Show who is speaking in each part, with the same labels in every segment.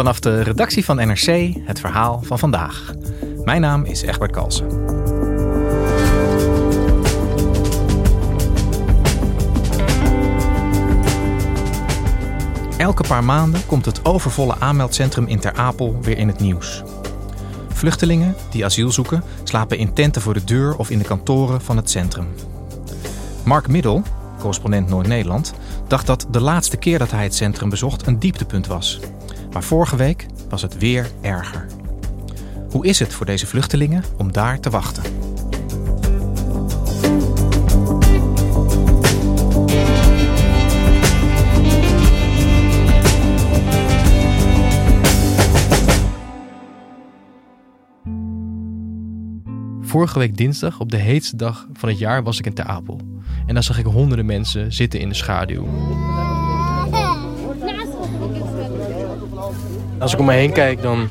Speaker 1: Vanaf de redactie van NRC het verhaal van vandaag. Mijn naam is Egbert Kalsen. Elke paar maanden komt het overvolle aanmeldcentrum in Ter Apel weer in het nieuws. Vluchtelingen die asiel zoeken slapen in tenten voor de deur of in de kantoren van het centrum. Mark Middel, correspondent Noord-Nederland, dacht dat de laatste keer dat hij het centrum bezocht een dieptepunt was. Maar vorige week was het weer erger. Hoe is het voor deze vluchtelingen om daar te wachten?
Speaker 2: Vorige week dinsdag, op de heetste dag van het jaar, was ik in Ter Apel. En daar zag ik honderden mensen zitten in de schaduw. Als ik om me heen kijk, dan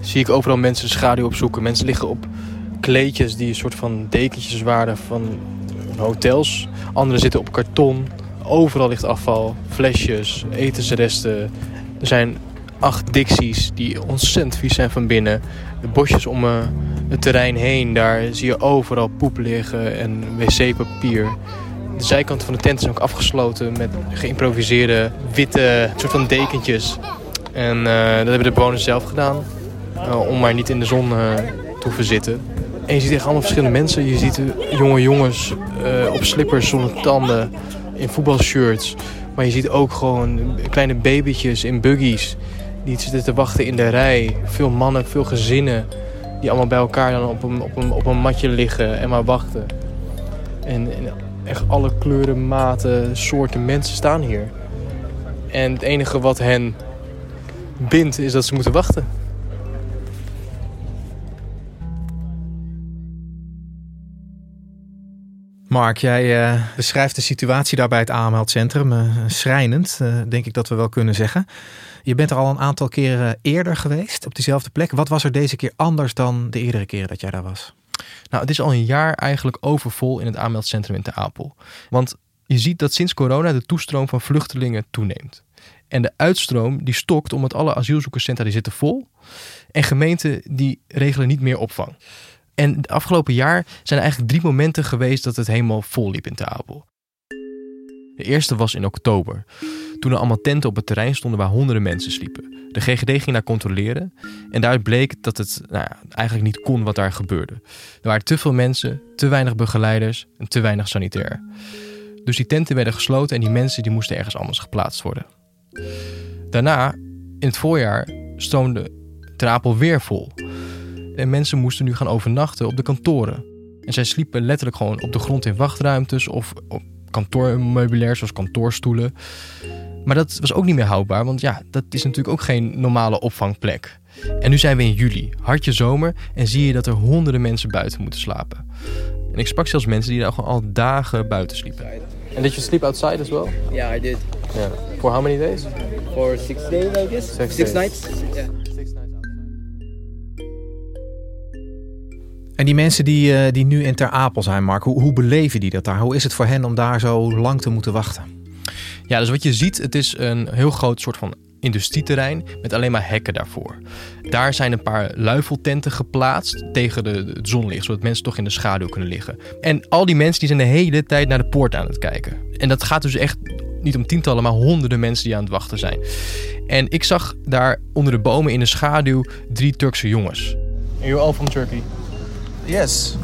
Speaker 2: zie ik overal mensen schaduw opzoeken. Mensen liggen op kleedjes die een soort van dekentjes waren van hotels. Anderen zitten op karton. Overal ligt afval, flesjes, etensresten. Er zijn acht dixies die ontzettend vies zijn van binnen. De bosjes om eh, het terrein heen, daar zie je overal poep liggen en wc-papier. De zijkant van de tent is ook afgesloten met geïmproviseerde witte soort van dekentjes. En uh, dat hebben de bewoners zelf gedaan. Uh, om maar niet in de zon uh, te hoeven zitten. En je ziet echt allemaal verschillende mensen. Je ziet jonge jongens op slippers zonder tanden. In voetbalshirts. Maar je ziet ook gewoon kleine babytjes in buggies. Die zitten te wachten in de rij. Veel mannen, veel gezinnen. Die allemaal bij elkaar dan op een, op een, op een matje liggen en maar wachten. En, en echt alle kleuren, maten, soorten mensen staan hier. En het enige wat hen bindt is dat ze moeten wachten.
Speaker 1: Mark, jij uh, beschrijft de situatie daar bij het aanmeldcentrum. Uh, schrijnend, uh, denk ik dat we wel kunnen zeggen. Je bent er al een aantal keren eerder geweest op diezelfde plek. Wat was er deze keer anders dan de eerdere keren dat jij daar was?
Speaker 2: Nou, het is al een jaar eigenlijk overvol in het aanmeldcentrum in Ter Apel. Want je ziet dat sinds corona de toestroom van vluchtelingen toeneemt. En de uitstroom die stokt omdat alle asielzoekerscentra die zitten vol. En gemeenten die regelen niet meer opvang. En afgelopen jaar zijn er eigenlijk drie momenten geweest dat het helemaal vol liep in Ter Apel. De eerste was in oktober. Toen er allemaal tenten op het terrein stonden waar honderden mensen sliepen. De GGD ging daar controleren en daaruit bleek dat het nou eigenlijk niet kon wat daar gebeurde. Er waren te veel mensen, te weinig begeleiders en te weinig sanitair. Dus die tenten werden gesloten en die mensen die moesten ergens anders geplaatst worden. Daarna, in het voorjaar, stroomde Trapel weer vol. En mensen moesten nu gaan overnachten op de kantoren. En zij sliepen letterlijk gewoon op de grond in wachtruimtes of op kantoormeubilair zoals kantoorstoelen. Maar dat was ook niet meer houdbaar, want ja, dat is natuurlijk ook geen normale opvangplek. En nu zijn we in juli, hartje zomer, en zie je dat er honderden mensen buiten moeten slapen. En ik sprak zelfs mensen die daar gewoon al dagen buiten sliepen. En did you sleep outside as well?
Speaker 3: Yeah, I did.
Speaker 2: Yeah. For how many days?
Speaker 3: For six days, I guess.
Speaker 2: Six,
Speaker 3: six
Speaker 2: days.
Speaker 3: nights. Yeah.
Speaker 1: En die mensen die, uh, die nu in Ter Apel zijn, Mark, hoe, hoe beleven die dat daar? Hoe is het voor hen om daar zo lang te moeten wachten?
Speaker 2: Ja, dus wat je ziet, het is een heel groot soort van industrieterrein met alleen maar hekken daarvoor. Daar zijn een paar luifeltenten geplaatst tegen de, het zonlicht, zodat mensen toch in de schaduw kunnen liggen. En al die mensen die zijn de hele tijd naar de poort aan het kijken. En dat gaat dus echt niet om tientallen, maar honderden mensen die aan het wachten zijn. En ik zag daar onder de bomen in de schaduw drie Turkse jongens. You're all from Turkey?
Speaker 4: Yes.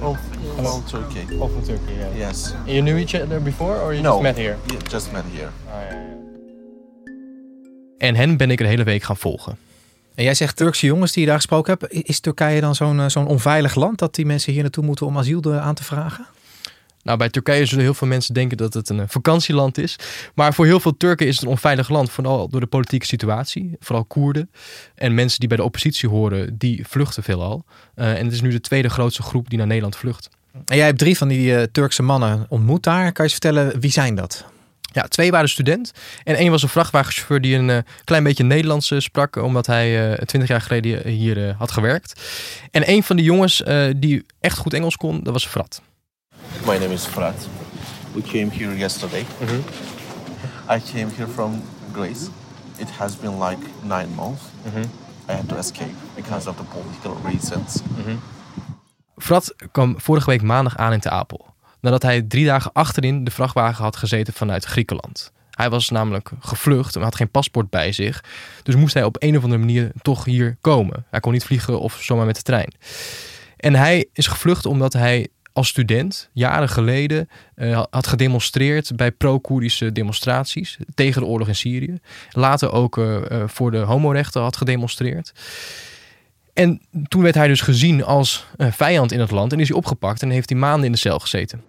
Speaker 2: Oh,
Speaker 4: From Turkey.
Speaker 2: Of from Turkey, yeah.
Speaker 4: Yes.
Speaker 2: You knew each other before or you
Speaker 4: no.
Speaker 2: just met here?
Speaker 4: Yeah, just met here.
Speaker 2: En hen ben ik een hele week gaan volgen.
Speaker 1: En jij zegt Turkse jongens die je daar gesproken hebt. Is Turkije dan zo'n eh, zo'n onveilig land dat die mensen hier naartoe moeten om asiel de- aan te vragen?
Speaker 2: Nou, bij Turkije zullen heel veel mensen denken dat het een eh, vakantieland is. Maar voor heel veel Turken is het een onveilig land. Vooral door de politieke situatie. Vooral Koerden. En mensen die bij de oppositie horen, die vluchten veelal. Eh en het is nu de tweede grootste groep die naar Nederland vlucht.
Speaker 1: En jij hebt drie van die eh, Turkse mannen ontmoet daar. Kan je eens vertellen, wie zijn dat?
Speaker 2: Ja, twee waren student. En één was een vrachtwagenchauffeur die een eh, klein beetje Nederlands eh, sprak. Omdat hij twintig jaar geleden hier eh, had gewerkt. En een van die jongens eh, die echt goed Engels kon, dat was Frat.
Speaker 4: My name is Frat. We came here yesterday. I came here from Greece. It has been like nine months. I had to escape because of the political reasons.
Speaker 2: Frat kwam vorige week maandag aan in Te Apel. Nadat hij drie dagen achterin de vrachtwagen had gezeten vanuit Griekenland. Hij was namelijk gevlucht en had geen paspoort bij zich. Dus moest hij op een of andere manier toch hier komen. Hij kon niet vliegen of zomaar met de trein. En hij is gevlucht omdat hij als student jaren geleden eh, had gedemonstreerd bij pro-Koerdische demonstraties tegen de oorlog in Syrië. Later ook eh, eh, voor de homorechten had gedemonstreerd. En toen werd hij dus gezien als vijand in het land en is hij opgepakt en heeft hij maanden in de cel gezeten.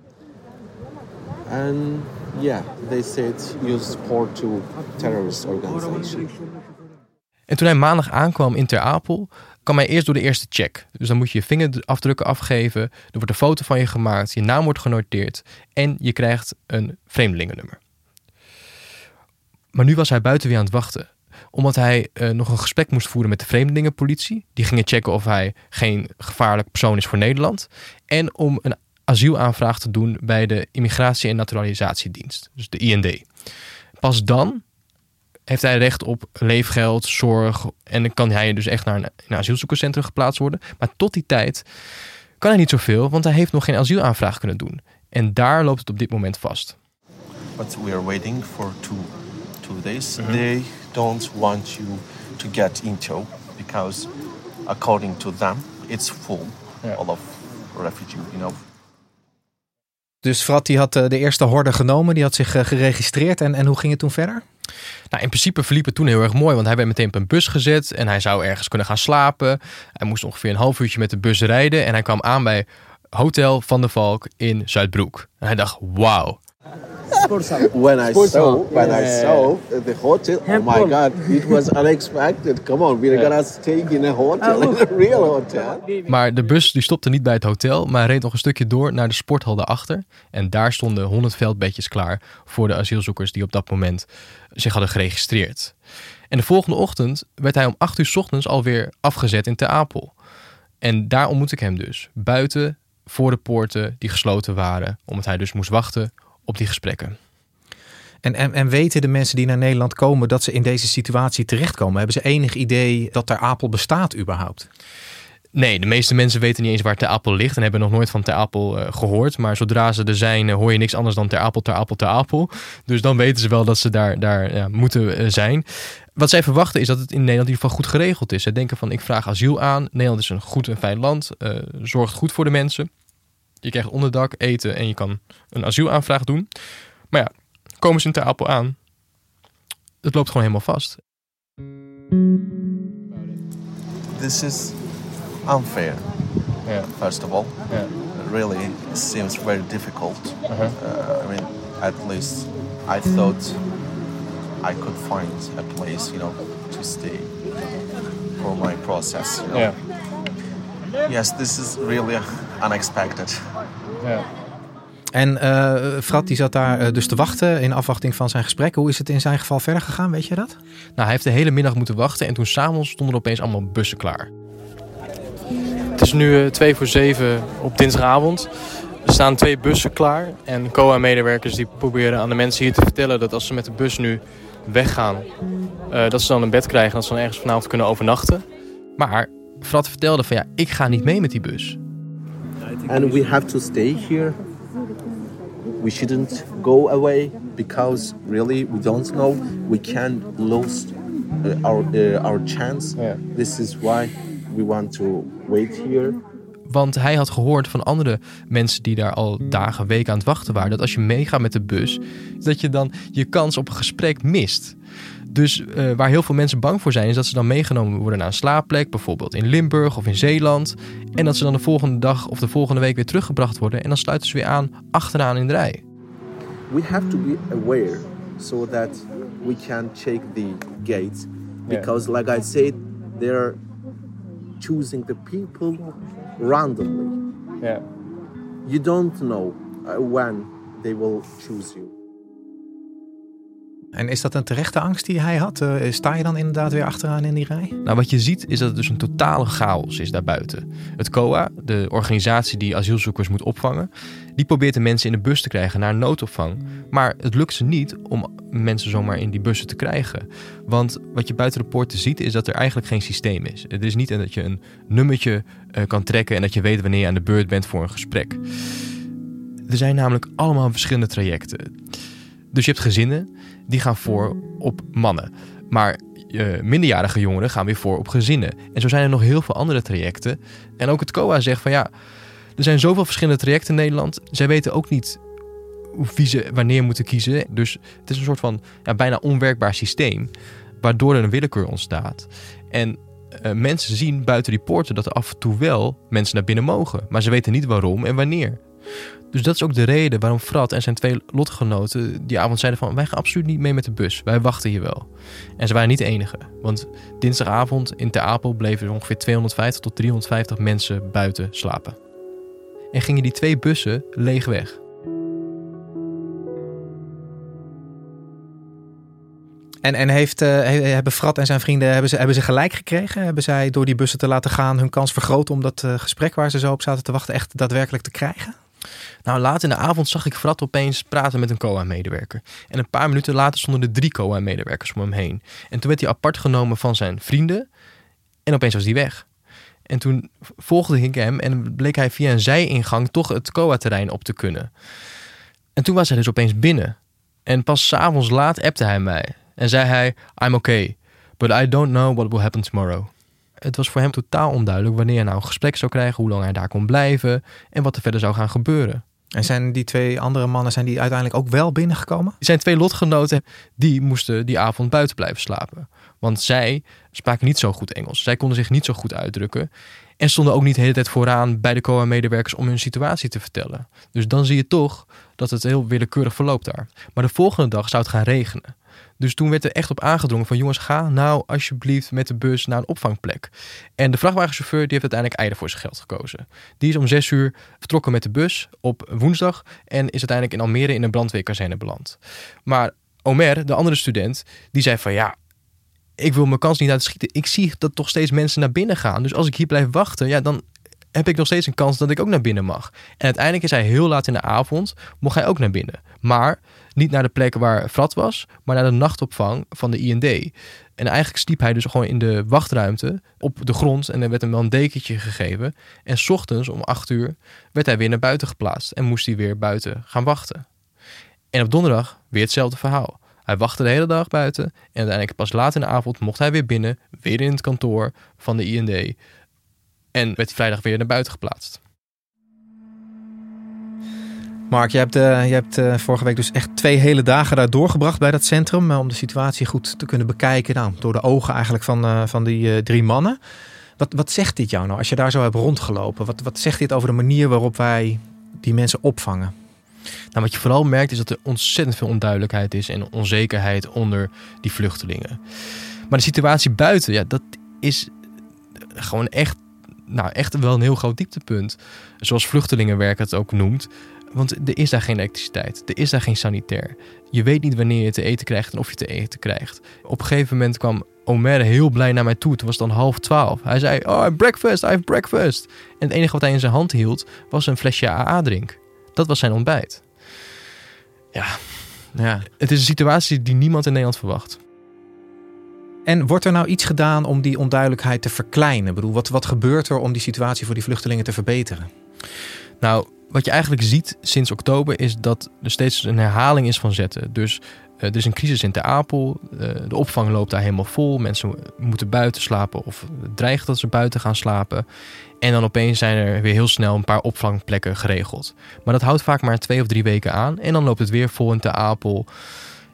Speaker 4: And yeah, they said you support to terrorist organization.
Speaker 2: En toen hij maandag aankwam in Ter Apel, kwam hij eerst door de eerste check. Dus dan moet je je vingerafdrukken afgeven, er wordt een foto van je gemaakt, je naam wordt genoteerd en je krijgt een vreemdelingennummer. Maar nu was hij buiten weer aan het wachten omdat hij eh, nog een gesprek moest voeren met de vreemdelingenpolitie. Die gingen checken of hij geen gevaarlijk persoon is voor Nederland. En om een asielaanvraag te doen bij de Immigratie- en Naturalisatiedienst, dus de IND. Pas dan heeft hij recht op leefgeld, zorg en dan kan hij dus echt naar een, een asielzoekerscentrum geplaatst worden. Maar tot die tijd kan hij niet zoveel, want hij heeft nog geen asielaanvraag kunnen doen. En daar loopt het op dit moment vast.
Speaker 4: But we are waiting for two two days. They don't want you to get into because according to them it's full all of refugee, you know.
Speaker 1: Dus Frat die had eh, de eerste horde genomen, die had zich eh, geregistreerd. En, en hoe ging het toen verder?
Speaker 2: Nou, in principe verliep het toen heel erg mooi, want hij werd meteen op een bus gezet en hij zou ergens kunnen gaan slapen. Hij moest ongeveer een half uurtje met de bus rijden en hij kwam aan bij Hotel Van der Valk in Zuidbroek. En hij dacht, wauw.
Speaker 4: When I saw when I saw the hotel, oh my god, it was unexpected. Come on, we're gonna stay in a hotel, in a real hotel.
Speaker 2: Maar de bus die stopte niet bij het hotel, maar reed nog een stukje door naar de sporthal daarachter. En daar stonden 100 veldbedjes klaar voor de asielzoekers die op dat moment zich hadden geregistreerd. En de volgende ochtend werd hij om 8 uur 's ochtends alweer afgezet in Ter Apel. En daar ontmoette ik hem dus, buiten voor de poorten die gesloten waren, omdat hij dus moest wachten op die gesprekken.
Speaker 1: En, en, en weten de mensen die naar Nederland komen dat ze in deze situatie terechtkomen? Hebben ze enig idee dat Ter Apel bestaat überhaupt?
Speaker 2: Nee, de meeste mensen weten niet eens waar Ter Apel ligt en hebben nog nooit van Ter Apel eh, gehoord. Maar zodra ze er zijn, eh, hoor je niks anders dan Ter Apel, Ter Apel, Ter Apel. Dus dan weten ze wel dat ze daar, daar ja, moeten eh, zijn. Wat zij verwachten is dat het in Nederland in ieder geval goed geregeld is. Ze denken van, ik vraag asiel aan. Nederland is een goed en fijn land. zorgt goed voor de mensen. Je krijgt onderdak, eten en je kan een asielaanvraag doen. Maar ja, komen ze in Ter Apel aan, het loopt gewoon helemaal vast.
Speaker 4: This is unfair.
Speaker 2: Yeah.
Speaker 4: First of all,
Speaker 2: Yeah.
Speaker 4: it really seems very difficult. Uh, I mean, at least I thought I could find a place, you know, to stay for my process. You know? Yes, this is really unexpected.
Speaker 1: En eh Frat die zat daar eh, dus te wachten in afwachting van zijn gesprek. Hoe is het in zijn geval verder gegaan, weet je dat?
Speaker 2: Nou, hij heeft de hele middag moeten wachten en toen s'avonds stonden er opeens allemaal bussen klaar. Het is nu eh, twee voor zeven op dinsdagavond. Er staan twee bussen klaar en COA-medewerkers die proberen aan de mensen hier te vertellen dat als ze met de bus nu weggaan, eh, dat ze dan een bed krijgen en dat ze dan ergens vanavond kunnen overnachten. Maar Frat vertelde van ja, ik ga niet mee met die bus.
Speaker 4: And we have to stay here. We shouldn't go away because really we don't know. We can lose uh, our uh, our chance.
Speaker 2: Yeah.
Speaker 4: This is why we want to wait here.
Speaker 2: Want hij had gehoord van andere mensen die daar al dagen, weken aan het wachten waren, dat als je meegaat met de bus, dat je dan je kans op een gesprek mist. Dus uh, waar heel veel mensen bang voor zijn, is dat ze dan meegenomen worden naar een slaapplek, bijvoorbeeld in Limburg of in Zeeland. En dat ze dan de volgende dag of de volgende week weer teruggebracht worden. En dan sluiten ze weer aan achteraan in de rij.
Speaker 4: We have to be aware so that we can check the gates. Because, like I said, they're choosing the people randomly.
Speaker 3: Yeah.
Speaker 4: You don't know uh, when they will choose you.
Speaker 1: En is dat een terechte angst die hij had? Uh, sta je dan inderdaad weer achteraan in die rij?
Speaker 2: Nou, wat je ziet is dat het dus een totale chaos is daarbuiten. Het COA, de organisatie die asielzoekers moet opvangen, die probeert de mensen in de bus te krijgen naar noodopvang. Maar het lukt ze niet om mensen zomaar in die bussen te krijgen. Want wat je buiten de poorten ziet is dat er eigenlijk geen systeem is. Het is niet dat je een nummertje uh, kan trekken en dat je weet wanneer je aan de beurt bent voor een gesprek. Er zijn namelijk allemaal verschillende trajecten. Dus je hebt gezinnen die gaan voor op mannen. Maar uh, minderjarige jongeren gaan weer voor op gezinnen. En zo zijn er nog heel veel andere trajecten. En ook het COA zegt van ja, er zijn zoveel verschillende trajecten in Nederland. Zij weten ook niet wie ze wanneer moeten kiezen. Dus het is een soort van ja, bijna onwerkbaar systeem. Waardoor er een willekeur ontstaat. En uh, mensen zien buiten die poorten dat er af en toe wel mensen naar binnen mogen. Maar ze weten niet waarom en wanneer. Dus dat is ook de reden waarom Frat en zijn twee lotgenoten die avond zeiden van... wij gaan absoluut niet mee met de bus, wij wachten hier wel. En ze waren niet de enige. Want dinsdagavond in Ter Apel bleven er ongeveer 250 tot 350 mensen buiten slapen. En gingen die twee bussen leeg weg.
Speaker 1: En, en heeft, uh, hebben Frat en zijn vrienden hebben ze, hebben ze gelijk gekregen? Hebben zij door die bussen te laten gaan hun kans vergroot om dat uh, gesprek waar ze zo op zaten te wachten echt daadwerkelijk te krijgen?
Speaker 2: Nou, laat in de avond zag ik Frat opeens praten met een COA-medewerker. En een paar minuten later stonden er drie COA-medewerkers om hem heen. En toen werd hij apart genomen van zijn vrienden. En opeens was hij weg. En toen volgde ik hem en bleek hij via een zijingang toch het COA-terrein op te kunnen. En toen was hij dus opeens binnen. En pas s'avonds laat appte hij mij. En zei hij, I'm okay, but I don't know what will happen tomorrow. Het was voor hem totaal onduidelijk wanneer hij nou een gesprek zou krijgen, hoe lang hij daar kon blijven en wat er verder zou gaan gebeuren.
Speaker 1: En zijn die twee andere mannen zijn die uiteindelijk ook wel binnengekomen?
Speaker 2: Zijn twee lotgenoten die moesten die avond buiten blijven slapen. Want zij spraken niet zo goed Engels. Zij konden zich niet zo goed uitdrukken. En stonden ook niet de hele tijd vooraan bij de COA-medewerkers om hun situatie te vertellen. Dus dan zie je toch dat het heel willekeurig verloopt daar. Maar de volgende dag zou het gaan regenen. Dus toen werd er echt op aangedrongen van jongens, ga nou alsjeblieft met de bus naar een opvangplek. En de vrachtwagenchauffeur die heeft uiteindelijk eieren voor zijn geld gekozen. Die is om zes uur vertrokken met de bus op woensdag en is uiteindelijk in Almere in een brandweerkazerne beland. Maar Omer, de andere student, die zei van ja, ik wil mijn kans niet uitschieten. Ik zie dat toch steeds mensen naar binnen gaan. Dus als ik hier blijf wachten, ja, dan heb ik nog steeds een kans dat ik ook naar binnen mag. En uiteindelijk is hij heel laat in de avond, mocht hij ook naar binnen. Maar niet naar de plek waar Frat was, maar naar de nachtopvang van de IND. En eigenlijk sliep hij dus gewoon in de wachtruimte op de grond en er werd hem wel een dekentje gegeven. En s ochtends om acht uur werd hij weer naar buiten geplaatst en moest hij weer buiten gaan wachten. En op donderdag weer hetzelfde verhaal. Hij wachtte de hele dag buiten en uiteindelijk pas laat in de avond mocht hij weer binnen, weer in het kantoor van de IND. En werd hij vrijdag weer naar buiten geplaatst.
Speaker 1: Mark, je hebt, uh, je hebt uh, vorige week dus echt twee hele dagen daar doorgebracht bij dat centrum. Uh, om de situatie goed te kunnen bekijken. Nou, door de ogen eigenlijk van, van die drie mannen. Wat, wat zegt dit jou nou als je daar zo hebt rondgelopen? Wat, wat zegt dit over de manier waarop wij die mensen opvangen?
Speaker 2: Nou, wat je vooral merkt is dat er ontzettend veel onduidelijkheid is en onzekerheid onder die vluchtelingen. Maar de situatie buiten, ja, dat is gewoon echt, nou, echt wel een heel groot dieptepunt. Zoals vluchtelingenwerk het ook noemt. Want er is daar geen elektriciteit. Er is daar geen sanitair. Je weet niet wanneer je te eten krijgt en of je te eten krijgt. Op een gegeven moment kwam Omer heel blij naar mij toe. Het was dan half twaalf. Hij zei, oh, breakfast, I have breakfast. En het enige wat hij in zijn hand hield, was een flesje AA-drink. Dat was zijn ontbijt. Ja, ja, het is een situatie die niemand in Nederland verwacht.
Speaker 1: En wordt er nou iets gedaan om die onduidelijkheid te verkleinen? Ik bedoel, wat, wat gebeurt er om die situatie voor die vluchtelingen te verbeteren?
Speaker 2: Nou, wat je eigenlijk ziet sinds oktober is dat er steeds een herhaling is van zetten. Dus Uh, er is een crisis in Ter Apel. Uh, de opvang loopt daar helemaal vol. Mensen moeten buiten slapen of dreigen dat ze buiten gaan slapen. En dan opeens zijn er weer heel snel een paar opvangplekken geregeld. Maar dat houdt vaak maar twee of drie weken aan. En dan loopt het weer vol in Ter Apel.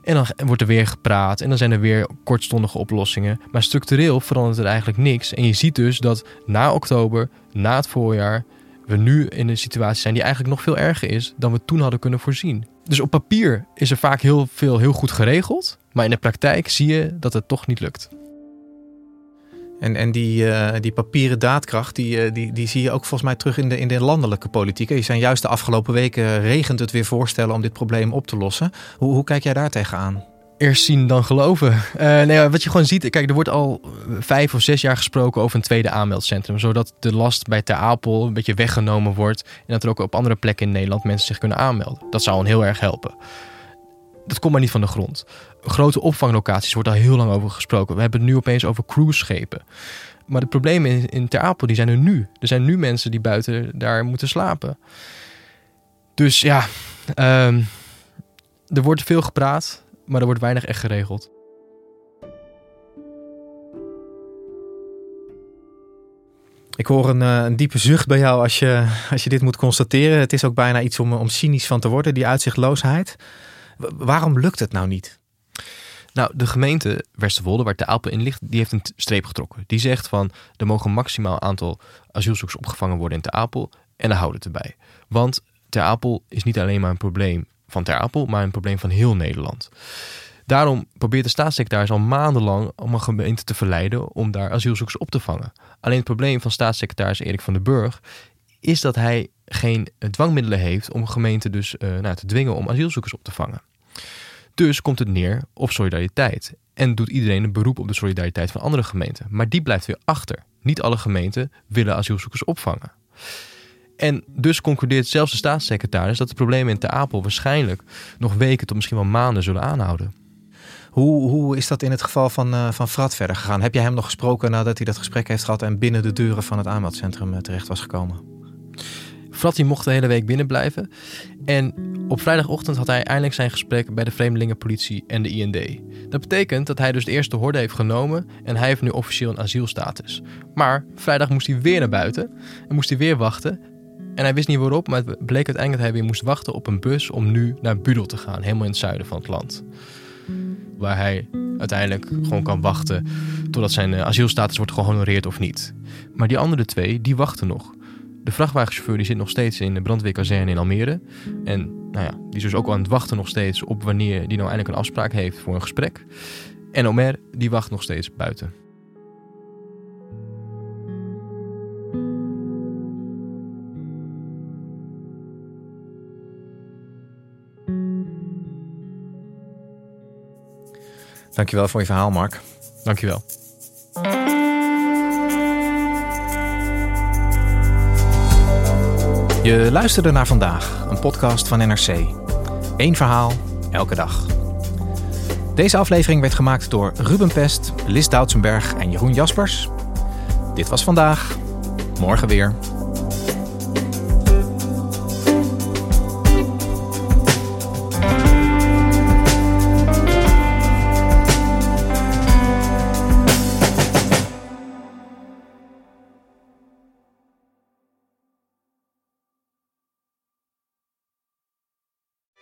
Speaker 2: En dan wordt er weer gepraat en dan zijn er weer kortstondige oplossingen. Maar structureel verandert er eigenlijk niks. En je ziet dus dat na oktober, na het voorjaar, we nu in een situatie zijn die eigenlijk nog veel erger is dan we toen hadden kunnen voorzien. Dus op papier is er vaak heel veel heel goed geregeld. Maar in de praktijk zie je dat het toch niet lukt.
Speaker 1: En, en die, uh, die papieren daadkracht, die, uh, die, die zie je ook volgens mij terug in de, in de landelijke politiek. Je zijn juist de afgelopen weken regent het weer voorstellen om dit probleem op te lossen. Hoe, hoe kijk jij daar tegenaan?
Speaker 2: Eerst zien dan geloven. Uh, nee, wat je gewoon ziet, kijk, er wordt al vijf of zes jaar gesproken over een tweede aanmeldcentrum. Zodat de last bij Ter Apel een beetje weggenomen wordt. En dat er ook op andere plekken in Nederland mensen zich kunnen aanmelden. Dat zou heel erg helpen. Dat komt maar niet van de grond grote opvanglocaties wordt al heel lang over gesproken. We hebben het nu opeens over cruiseschepen. Maar de problemen in, in Ter Apel die zijn er nu. Er zijn nu mensen die buiten daar moeten slapen. Dus ja, um, er wordt veel gepraat, maar er wordt weinig echt geregeld.
Speaker 1: Ik hoor een, een, diepe zucht bij jou als je, als je dit moet constateren. Het is ook bijna iets om, om cynisch van te worden, die uitzichtloosheid. Waarom lukt het nou niet?
Speaker 2: Nou, de gemeente Westerwolde, waar de Apel in ligt, die heeft een streep getrokken. Die zegt van, er mogen maximaal aantal asielzoekers opgevangen worden in Ter Apel en daar houden het erbij. Want Ter Apel is niet alleen maar een probleem van Ter Apel, maar een probleem van heel Nederland. Daarom probeert de staatssecretaris al maandenlang om een gemeente te verleiden om daar asielzoekers op te vangen. Alleen het probleem van staatssecretaris Erik van den Burg is dat hij geen dwangmiddelen heeft om gemeenten dus uh, nou, te dwingen om asielzoekers op te vangen. Dus komt het neer op solidariteit. En doet iedereen een beroep op de solidariteit van andere gemeenten. Maar die blijft weer achter. Niet alle gemeenten willen asielzoekers opvangen. En dus concludeert zelfs de staatssecretaris dat de problemen in Ter Apel waarschijnlijk nog weken tot misschien wel maanden zullen aanhouden.
Speaker 1: Hoe, hoe is dat in het geval van, uh, van Frat verder gegaan? Heb jij hem nog gesproken nadat hij dat gesprek heeft gehad en binnen de deuren van het aanmeldcentrum eh, terecht was gekomen?
Speaker 2: Fratty mocht de hele week binnen blijven. En op vrijdagochtend had hij eindelijk zijn gesprek bij de Vreemdelingenpolitie en de IND. Dat betekent dat hij dus de eerste horde heeft genomen en hij heeft nu officieel een asielstatus. Maar vrijdag moest hij weer naar buiten en moest hij weer wachten. En hij wist niet waarop, maar het bleek uiteindelijk dat hij weer moest wachten op een bus om nu naar Budel te gaan, helemaal in het zuiden van het land. Waar hij uiteindelijk gewoon kan wachten totdat zijn eh, asielstatus wordt gehonoreerd of niet. Maar die andere twee, die wachten nog. De vrachtwagenchauffeur die zit nog steeds in de brandweerkazerne in Almere. En nou ja, die is dus ook aan het wachten nog steeds op wanneer die nou eindelijk een afspraak heeft voor een gesprek. En Omer, die wacht nog steeds buiten.
Speaker 1: Dankjewel voor je verhaal, Mark.
Speaker 2: Dankjewel.
Speaker 1: Je luisterde naar vandaag, een podcast van NRC. Eén verhaal, elke dag. Deze aflevering werd gemaakt door Ruben Pest, Lis Doutsenberg en Jeroen Jaspers. Dit was vandaag. Morgen weer.